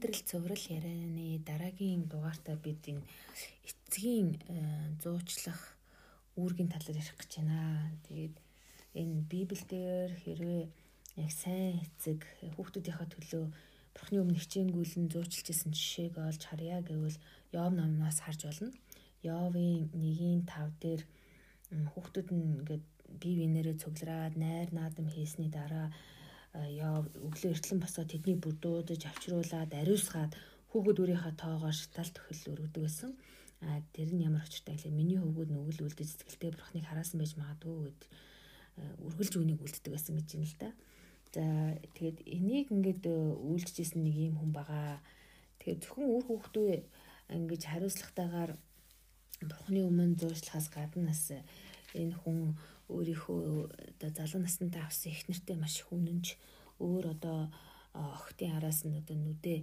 амьдрал цуврал ярианы дараагийн дугаартаа бид энэ эцгийн зуучлах үүргийн талаар ярих гэж байна. Тэгээд энэ Библиэлд хэрвээ яг сайн эцэг хүүхдүүдийнхээ төлөө Бурхны өмнө хичээнгүүлэн зуучилж исэн жишээг олж харъя гэвэл Йов номноос харж болно. Йовын 1-ийн 5 дээр хүүхдүүд нь ингээд бие биенээрээ цуглараад найр наадам хийсний дараа яа өглөө эртлэн босоод тэдний бүрдүүдэж авчруулад ариусгаад хүүхэд өөрийнхөө тоогоор шатал төхөл өргөдөг байсан. А тэр нь ямар очиртай гэхэл миний хөвгүүд нүгэл үлдэж сэтгэлтэй бурхныг хараасан байж магадгүй гэд үргэлж үнийг үлддэг байсан гэж юм л да. За тэгээд энийг ингээд үйлдчихсэн нэг юм хүн байгаа. Тэгээд зөвхөн үр хүүхдөө ингэж хариуцлагатайгаар бурхны өмнө зуршлахаас гаднаас энэ хүн өөрийнхөө одоо залуу насндаа авсан их нэртэй маш их үнэнч өөр одоо охтын араас нь одоо нүдэ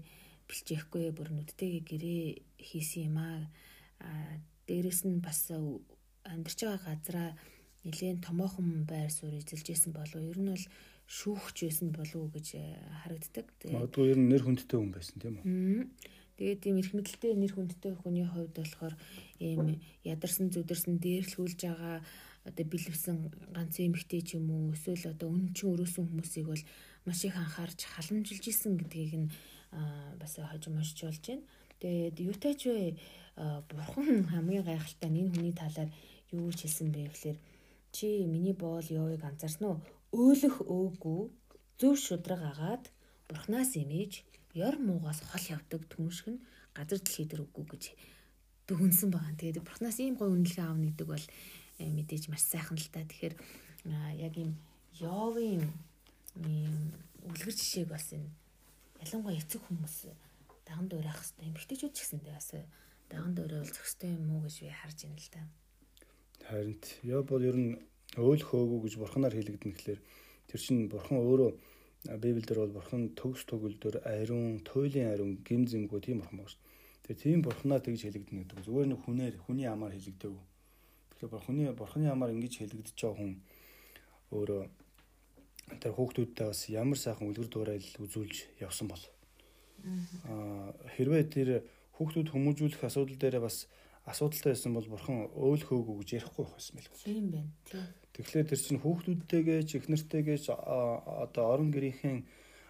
бэлчээхгүй бүр нүдтэйгээ гэрээ хийсэн юм аа дээрэс нь бас амьдарч байгаа газараа нэлээд томоохон байр суурь эзэлж исэн болов ер нь бол шүүхч байсан болов уу гэж харагддаг. Магадгүй ер нь нэр хүндтэй хүн байсан тийм үү? Тэгээд тийм эрх мэдэлтэй нэр хүндтэй хүний хувьд болохоор ийм ядарсан зүдэрсэн дээрлхүүлж байгаа одоо бэлэвсэн ганц эмэгтэй ч юм уу эсвэл одоо өнчин өрөөсөн хүмүүсийг бол маш их анхаарч халамжилж исэн гэдгийг нь бас хожимошч болж байна. Тэгээд юутайч вэ бурхан хамгийн гайхалтай энэ хүний талаар юу гэж хэлсэн бэ гэхээр чи миний боол явыг анзаарсан уу? Өөлөх өөгүй зөв шудраг агаад бурхнаас имэж ёр муугаас хол явдаг түншиг нь газар дэлхий дээр үгүй гэж дүгнсэн байгаа. Тэгээд бурхнаас ийм гой үнэлгээ аавна гэдэг бол мэдээж маш сайхан л та. Тэгэхээр яг ийм Йовын ийм үлгэр жишээг бас энэ ялангуяа эцэг хүмүүс даган дуурайх хэрэгтэй. Эмэгтэйчүүд ч гэсэндээ бас даган дуурай бол зохистой юм уу гэж би харж байна л да. Харин Йов бол ер нь өөлөх өөгүй гэж бурханаар хэлэгдэн гэхлээр тэр чинь бурхан өөрөө Библиэлд бол бурхан төгс төгөлдөр ариун, туйлын ариун, гим зэмгүй тийм бурхан байна шүү. Тэгээ тийм бурханаар тэгж хэлэгдэнэ гэдэг. Зүгээр нэг хүнээр хүний амаар хэлэгдэв Тэгэхээр бурхны бурхны амаар ингэж хэлэгдэж байгаа хүн өөрөө тэр хүүхдүүдтэй бас ямар сайхан үлгэр дуурайл үзүүлж явсан бол. Аа хэрвээ тэр хүүхдүүд хүмүүжүүлэх асуудал дээр бас асуудалтай байсан бол бурхан өөлхөөгүй гэж ярихгүй байх байсан мэл. Тийм байна. Тэгэхээр тэр чинь хүүхдүүдтэйгээ ч их нартайгээ ч одоо орон гэрийнхэн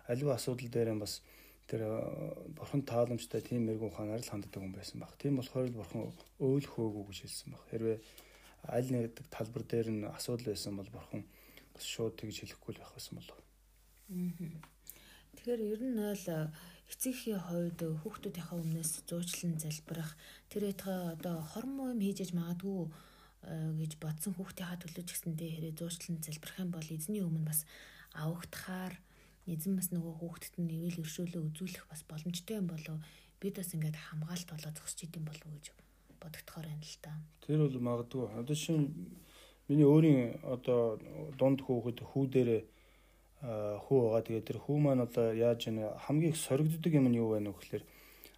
аливаа асуудал дээр бас тэр бурхан тааламжтай тийм мэрэгэн ухаанаар л ханддаг хүн байсан баг. Тийм болохоор л бурхан өөлхөөгүй гэж хэлсэн баг. Хэрвээ аль нэг талбар дээр нь асуудал байсан бол бурхан бас шууд тэгж хэлэхгүй л байх байсан болов. Тэгэхээр ер нь э, эцэгхийн хувьд хүүхдүүдийнхээ өмнөөс зуучлан залбирах тэр өдгөө одоо хормоо юм хийж магадгүй э, гэж бодсон хүүхдийнхаа төлөө ч гэсэндээ хэрэг зуучлан залбирах юм бол эзний өмнө бас авагдахаар эзэн бас нөгөө хүүхдэд нь нэвэл өршөөлөө үзүүлэх бас боломжтой юм болов бид бас ингээд хамгаалт болоо зогсож идэм болов гэж бодогдохоор байна л та. Тэр бол магадгүй. Одоо шин миний өөрийн одоо дунд хүүхэд хүү дээрээ хүү байгаа. Тэгээд тэр хүү маань одоо яаж яана хамгийн их соригддог юм нь юу вэ нөхөөр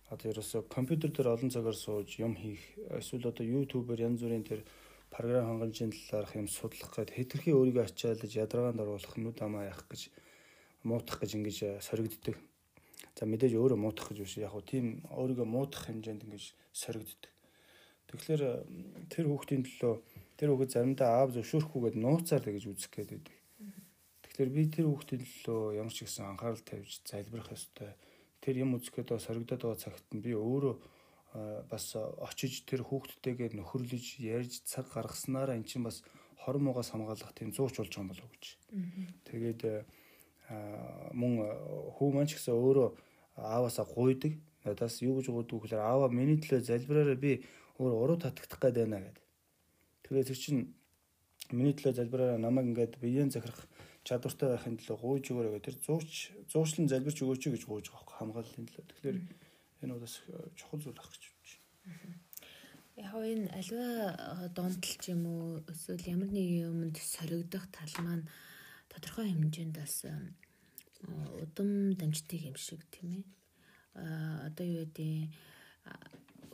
одоо ерөөсө компьютер дээр олон цагаар сууж юм хийх эсвэл одоо YouTube-ээр янз бүрийн тэр програм хангамжийн талаарх юм судлах гээд хэтэрхий өөрийгөө ачаалж ядаргаанд оруулах нүд амаа яах гэж муутах гэж ингэж соригддог. За мэдээж өөрөө муутах гэж биш яг хөө тийм өөрийгөө муутах хэмжээнд ингэж соригддог. Тэгэхээр тэр хүүхдийн төлөө тэр хүүхэд заримдаа аав зөвшөөрөхгүйгээд нууцаар л гэж үзэх гээд байдаг. Тэгэхээр би тэр хүүхдийн төлөө ямар ч гэсэн анхаарал тавьж залбирах ёстой. Тэр юм үзэхэд соригдоод байгаа цагт нь би өөрөө бас очиж тэр хүүхдтэйгээ нөхөрлөж ярьж цаг гаргаснараа эн чинь бас хорон муугаас хамгаалах тийм зууч болж байгаа юм болов уу гэж. Тэгээд мөн хүү маань ч гэсэн өөрөө ааваасаа гуйдаг. Надаас юу гэж гуйдаг гэхээр аава миний төлөө залбираараа би өөр уруу татагдах гээд байна гэдэг. Тэгээд тэр чинь миний төлөө залбираараа намайг ингээд биеийн захирах чадвартай байхын төлөө гуйж өгөөрэй гэдэг. Тэр зууч зуучлан залбирч өгөөч гэж гуйж байгаа хамгааллын төлөө. Тэгэхээр энэ бол бас чухал зүйл ах гэж бодож байна. Яг энэ альва донтол ч юм уу эсвэл ямар нэг юмд соригдох тал маань тодорхой хэмжээнд бас удам дамжтыг юм шиг тийм ээ. Одоо юу гэдэг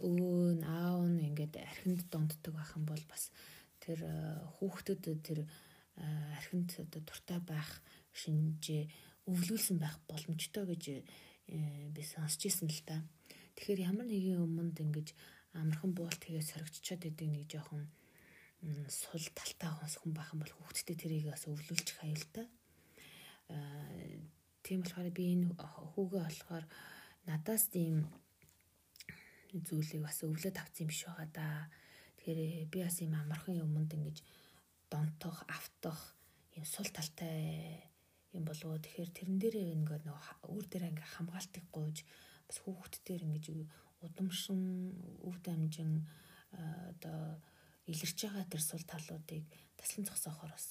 өвөө аав нь ингээд архинд донддог байх юм бол бас тэр э, хүүхдэд тэр э, архинд одоо дуртай байх шинжээ өвлүүлсэн байх боломжтой гэж би сонсч ирсэн л та. Тэгэхээр ямар нэгэн өмнөд ингэж амархан буулт хийгээд соригччод идэг нэг жоохон сул талтай хүн байх юм бол хүүхдтэй тэрийг бас өвлүүлчих аюултай. Тийм болохоор би энэ хүүгээ болохоор надаас тийм зүйлийг бас өвлөд авсан юм биш байгаа да. Тэгэхээр би бас юм амархан юмд ингэж донтох, автах юм сул талтай юм болов. Тэгэхээр тэрэн дээрээ ингээд нөгөө үр дээр ингээ хамгаалтыг гуйж бас хүүхдтээр ингэж удамшин өв дамжин одоо илэрч байгаа тэр сул талуудыг таслан зогсоохоор бас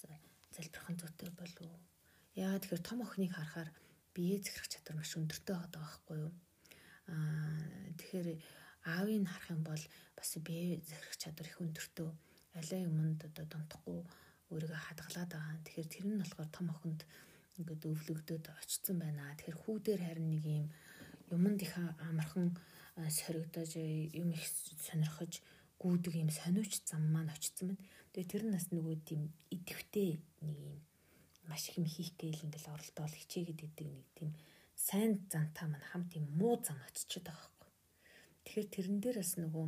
залбирхан зүйтэй болов. Яагаад тэгэхээр том охиныг харахаар бие зэхрэх чадвар маш өндөртэй байгаа байхгүй юу? Аа тэгэхээр аавыг харах юм бол бас бие зэхрэх чадвар их өндөртэй. Алай юмд одоо донтохгүй өөрийгөө хадгалаад байгаа. Тэгэхээр тэр нь болохоор том охинд ингээд өвлөгдөд очсон байна. Тэгэхээр хүүдээр харин нэг юм юмд их амархан соригдож юм их сонирхож гүйдэг юм сониуч зам маань очсон байна. Тэгээ тэр нас нөгөө тийм идэвхтэй нэг юм маш их юм хийх гээл ингээл оролдоол хичээгээд идэг нэг тийм сайн зантаа маань хамт юм муу зам очиод байгаа. Тэгэхээр тэрэн дээр бас нөгөө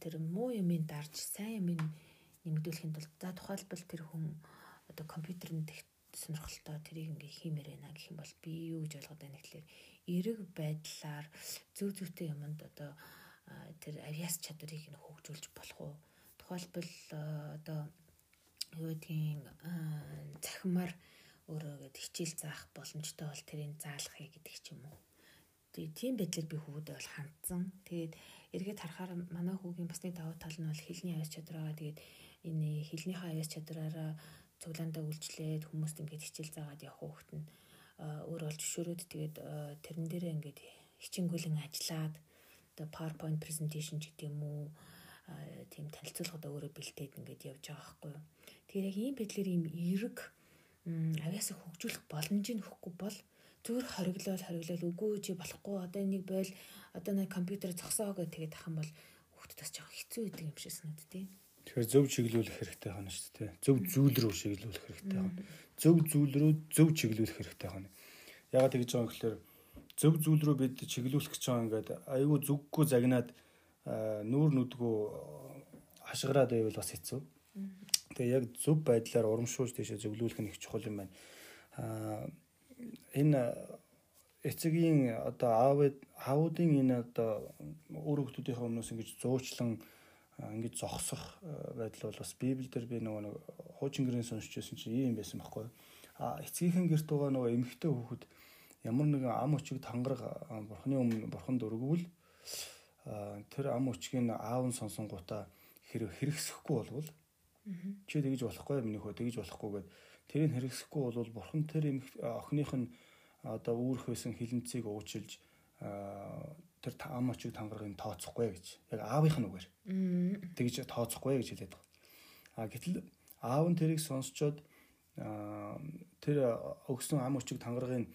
тэр муу юмыг дарж сайн юмыг нэмэгдүүлэхийн тулд за тухайлбал тэр хүн одоо компьютернд сонирхолтой тэрийг ингээ хиймээр байна гэх юм бол би юу гэж ойлгоод байна гэхэлэр эрэг байдлаар зөв зөвтэй юмд одоо тэр авиас чадварыг нь хөгжүүлж болох уу тухайлбал одоо юу гэдгийг захимаар өөрөөгээд хичээл заах боломжтой бол тэрийг заалахыг гэдэг ч юм уу. Тэгээ тийм байдлаар би хөвгөдөө бол хандсан. Тэгээд эргээд харахаар манай хүүгийн бас нэг давуу тал нь бол хэлний авиас чадвараа тэгээд энэ хэлнийхээ авиас чадвараараа цуглаандаа үйлчлээд хүмүүст ингээд хичээл заагаад явах хүүхэд нь өөр болж өшөөрөөд тэгээд тэрэн дээрээ ингээд хичээнгүйлэн ажиллаад одоо PowerPoint presentation ч гэдэг юм уу тийм танилцуулгад өөрөө бэлтээд ингээд явж байгаа байхгүй юу. Тэгэхээр яг ийм байдлаар ийм эерэг авяасаа хөгжүүлэх боломжийг нөхгүй бол зүгээр хориглол хориглол үгүй чи болохгүй одоо энийг бойл одоо нэг компьютер зогсоо гэж тэгээд ах юм бол хүүхдэд бас жоохон хэцүү байдаг юм шиг санагдав тийм. Тэгэхээр зөв чиглүүлэх хэрэгтэй байна шүү дээ. Зөв зүйл рүү чиглүүлэх хэрэгтэй байна. Зөв зүйл рүү зөв чиглүүлэх хэрэгтэй байна. Ягаад тэгж байгаа юм гэхээр зөв зүйл рүү бид чиглүүлэх гэж байгаа ингээд айгүй зүггүй загнаад нүүр нүдгүү хашгираад байвал бас хэцүү. Тэгээ яг зөв байдлаар урамшуулж тийшээ зөвлүүлэх нь их чухал юм байна. Аа энэ эцгийн одоо аав аавуудын энэ одоо өөр хүмүүсийнхээ өмнөөс ингэж зуучлан ингэж зогсох байдал бол бас Библиэлд би нөгөө нэг хуучин гэрээ сонсч байсан чинь ийм байсан байхгүй. А эцгийнхэн гэрт байгаа нөгөө эмэгтэй хүүхэд ямар нэгэн ам өчиг тангараг бурхны өмнө бурханд өргөвөл тэр ам өчгийг аав нь сонсонгуудаа хэрэг хэрэгсэхгүй болвол чи тэгж болохгүй миний хөө тэгж болохгүйгээд тэрийг хэрэгсэхгүй бол бурхан тэр охиных нь одоо үүрх байсан хилэнцгийг уучилж тэр ам очиг тангарыг тооцохгүй гэж. Яг аавынх нь үгээр. Тэгж тооцохгүй гэж хэлээд байгаа. А гэтэл аав нь тэрийг сонсчоод тэр өгсөн ам очиг тангарыг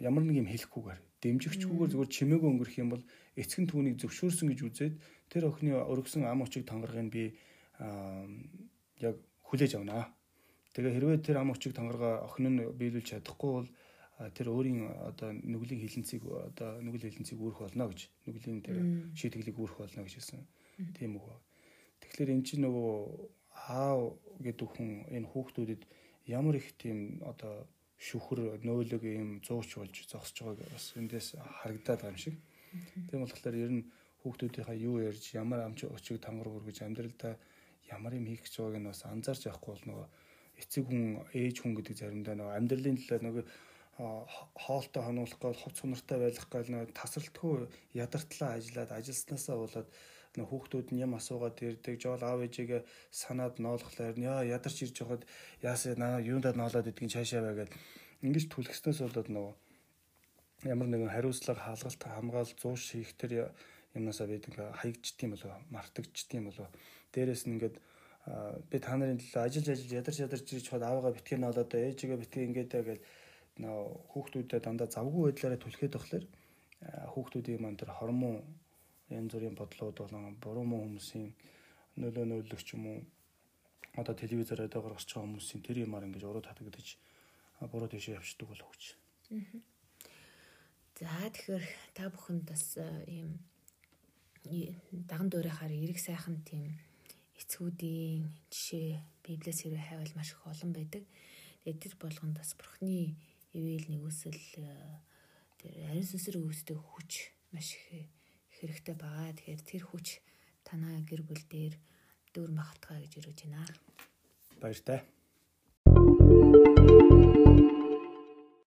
ямар нэг юм хэлэхгүйгээр дэмжигчгүйгээр зүгээр чимээгүй өнгөрөх юм бол эцэг нь түүнийг зөвшөөрсөн гэж үзээд тэр охины өргөсөн ам очиг тангарыг би яг хүлээж авнаа. Тэгээ хэрвээ тэр ам очиг тангараа охин нь биелүүлж чадахгүй бол тэр өөрийн одоо нүглийн хилэнцгийг одоо нүгэл хилэнцгийг үүрэх болно гэж нүглийн тэр шийтгэлийг үүрэх болно гэж хэлсэн. Тийм үг. Тэгэхээр эн чинь нөгөө аав гэдэг хүн энэ хүүхдүүдэд ямар их тийм одоо шүхэр нөөлөг юм зууч болж зогсож байгааг бас эндээс харагдаад байгаа юм шиг. Тийм болохоор ер нь хүүхдүүдийнхаа юу ярьж ямар амч очиг тангар үргэж амьдралдаа ямар юм хийх гэж байгааг нь бас анзаарч явахгүй бол нөгөө эцэг хүн ээж хүн гэдэг заримдаа нөгөө амьдралын төлөө нөгөө хоолтой хонуулах гол хувц сунартай байх гал нэг тасралтгүй ядартлаа ажиллаад ажилснаасаа болоод нэг хүүхдүүд нь юм асуугаад ирдэг. Жоол аав ээжигээ санаад ноолхлоор яа ядарч ирж байхад яасаа наа юундаа ноолоод идгийг цаашаа байгаад ингэж түлхснээс болоод нөгөө ямар нэгэн хариуцлага хаалгалт хамгаал зууш хийх тэр юмнасаа бид ингээ хаягдчихдээ болов мартагдчихдээ болов. Дээрэс нь ингээд би та нарын төлөө ажиллаж ажиллаж ядарч ядарч ирж хаад аавгаа битгий ноолоод ээжигээ битгий ингээд байгаад нөө хүүхдүүдэд дандаа завгүй байдлаараа түлхээд болохоор хүүхдүүдийн маань тэр хормон янз бүрийн бодлууд болон буруу муу хүмүүсийн нөлөө нөлөөлөх юм уу? Одоо телевизороо дээр гаргаж байгаа хүмүүсийн тэр юмар ингэж уруу татагдаж буруу тийшээ явчихдаг болов гэж. За тэгэхээр та бүхэнд бас ийм даган дуурайхаар эрэг сайхан тийм эцгүүдийн жишээ Библиэс хэрэг хайвал маш их олон байдаг. Тэгээд тэр болгонд бас Бурхны ивэл нэгүсэл тэр ариун сүнсээр үүсдэг хүч маш их хэрэгтэй байгаа. Тэгэхээр тэр хүч танаа гэр бүл дээр дүүр махтгаа гэж өрөөж байна. Баяр таа.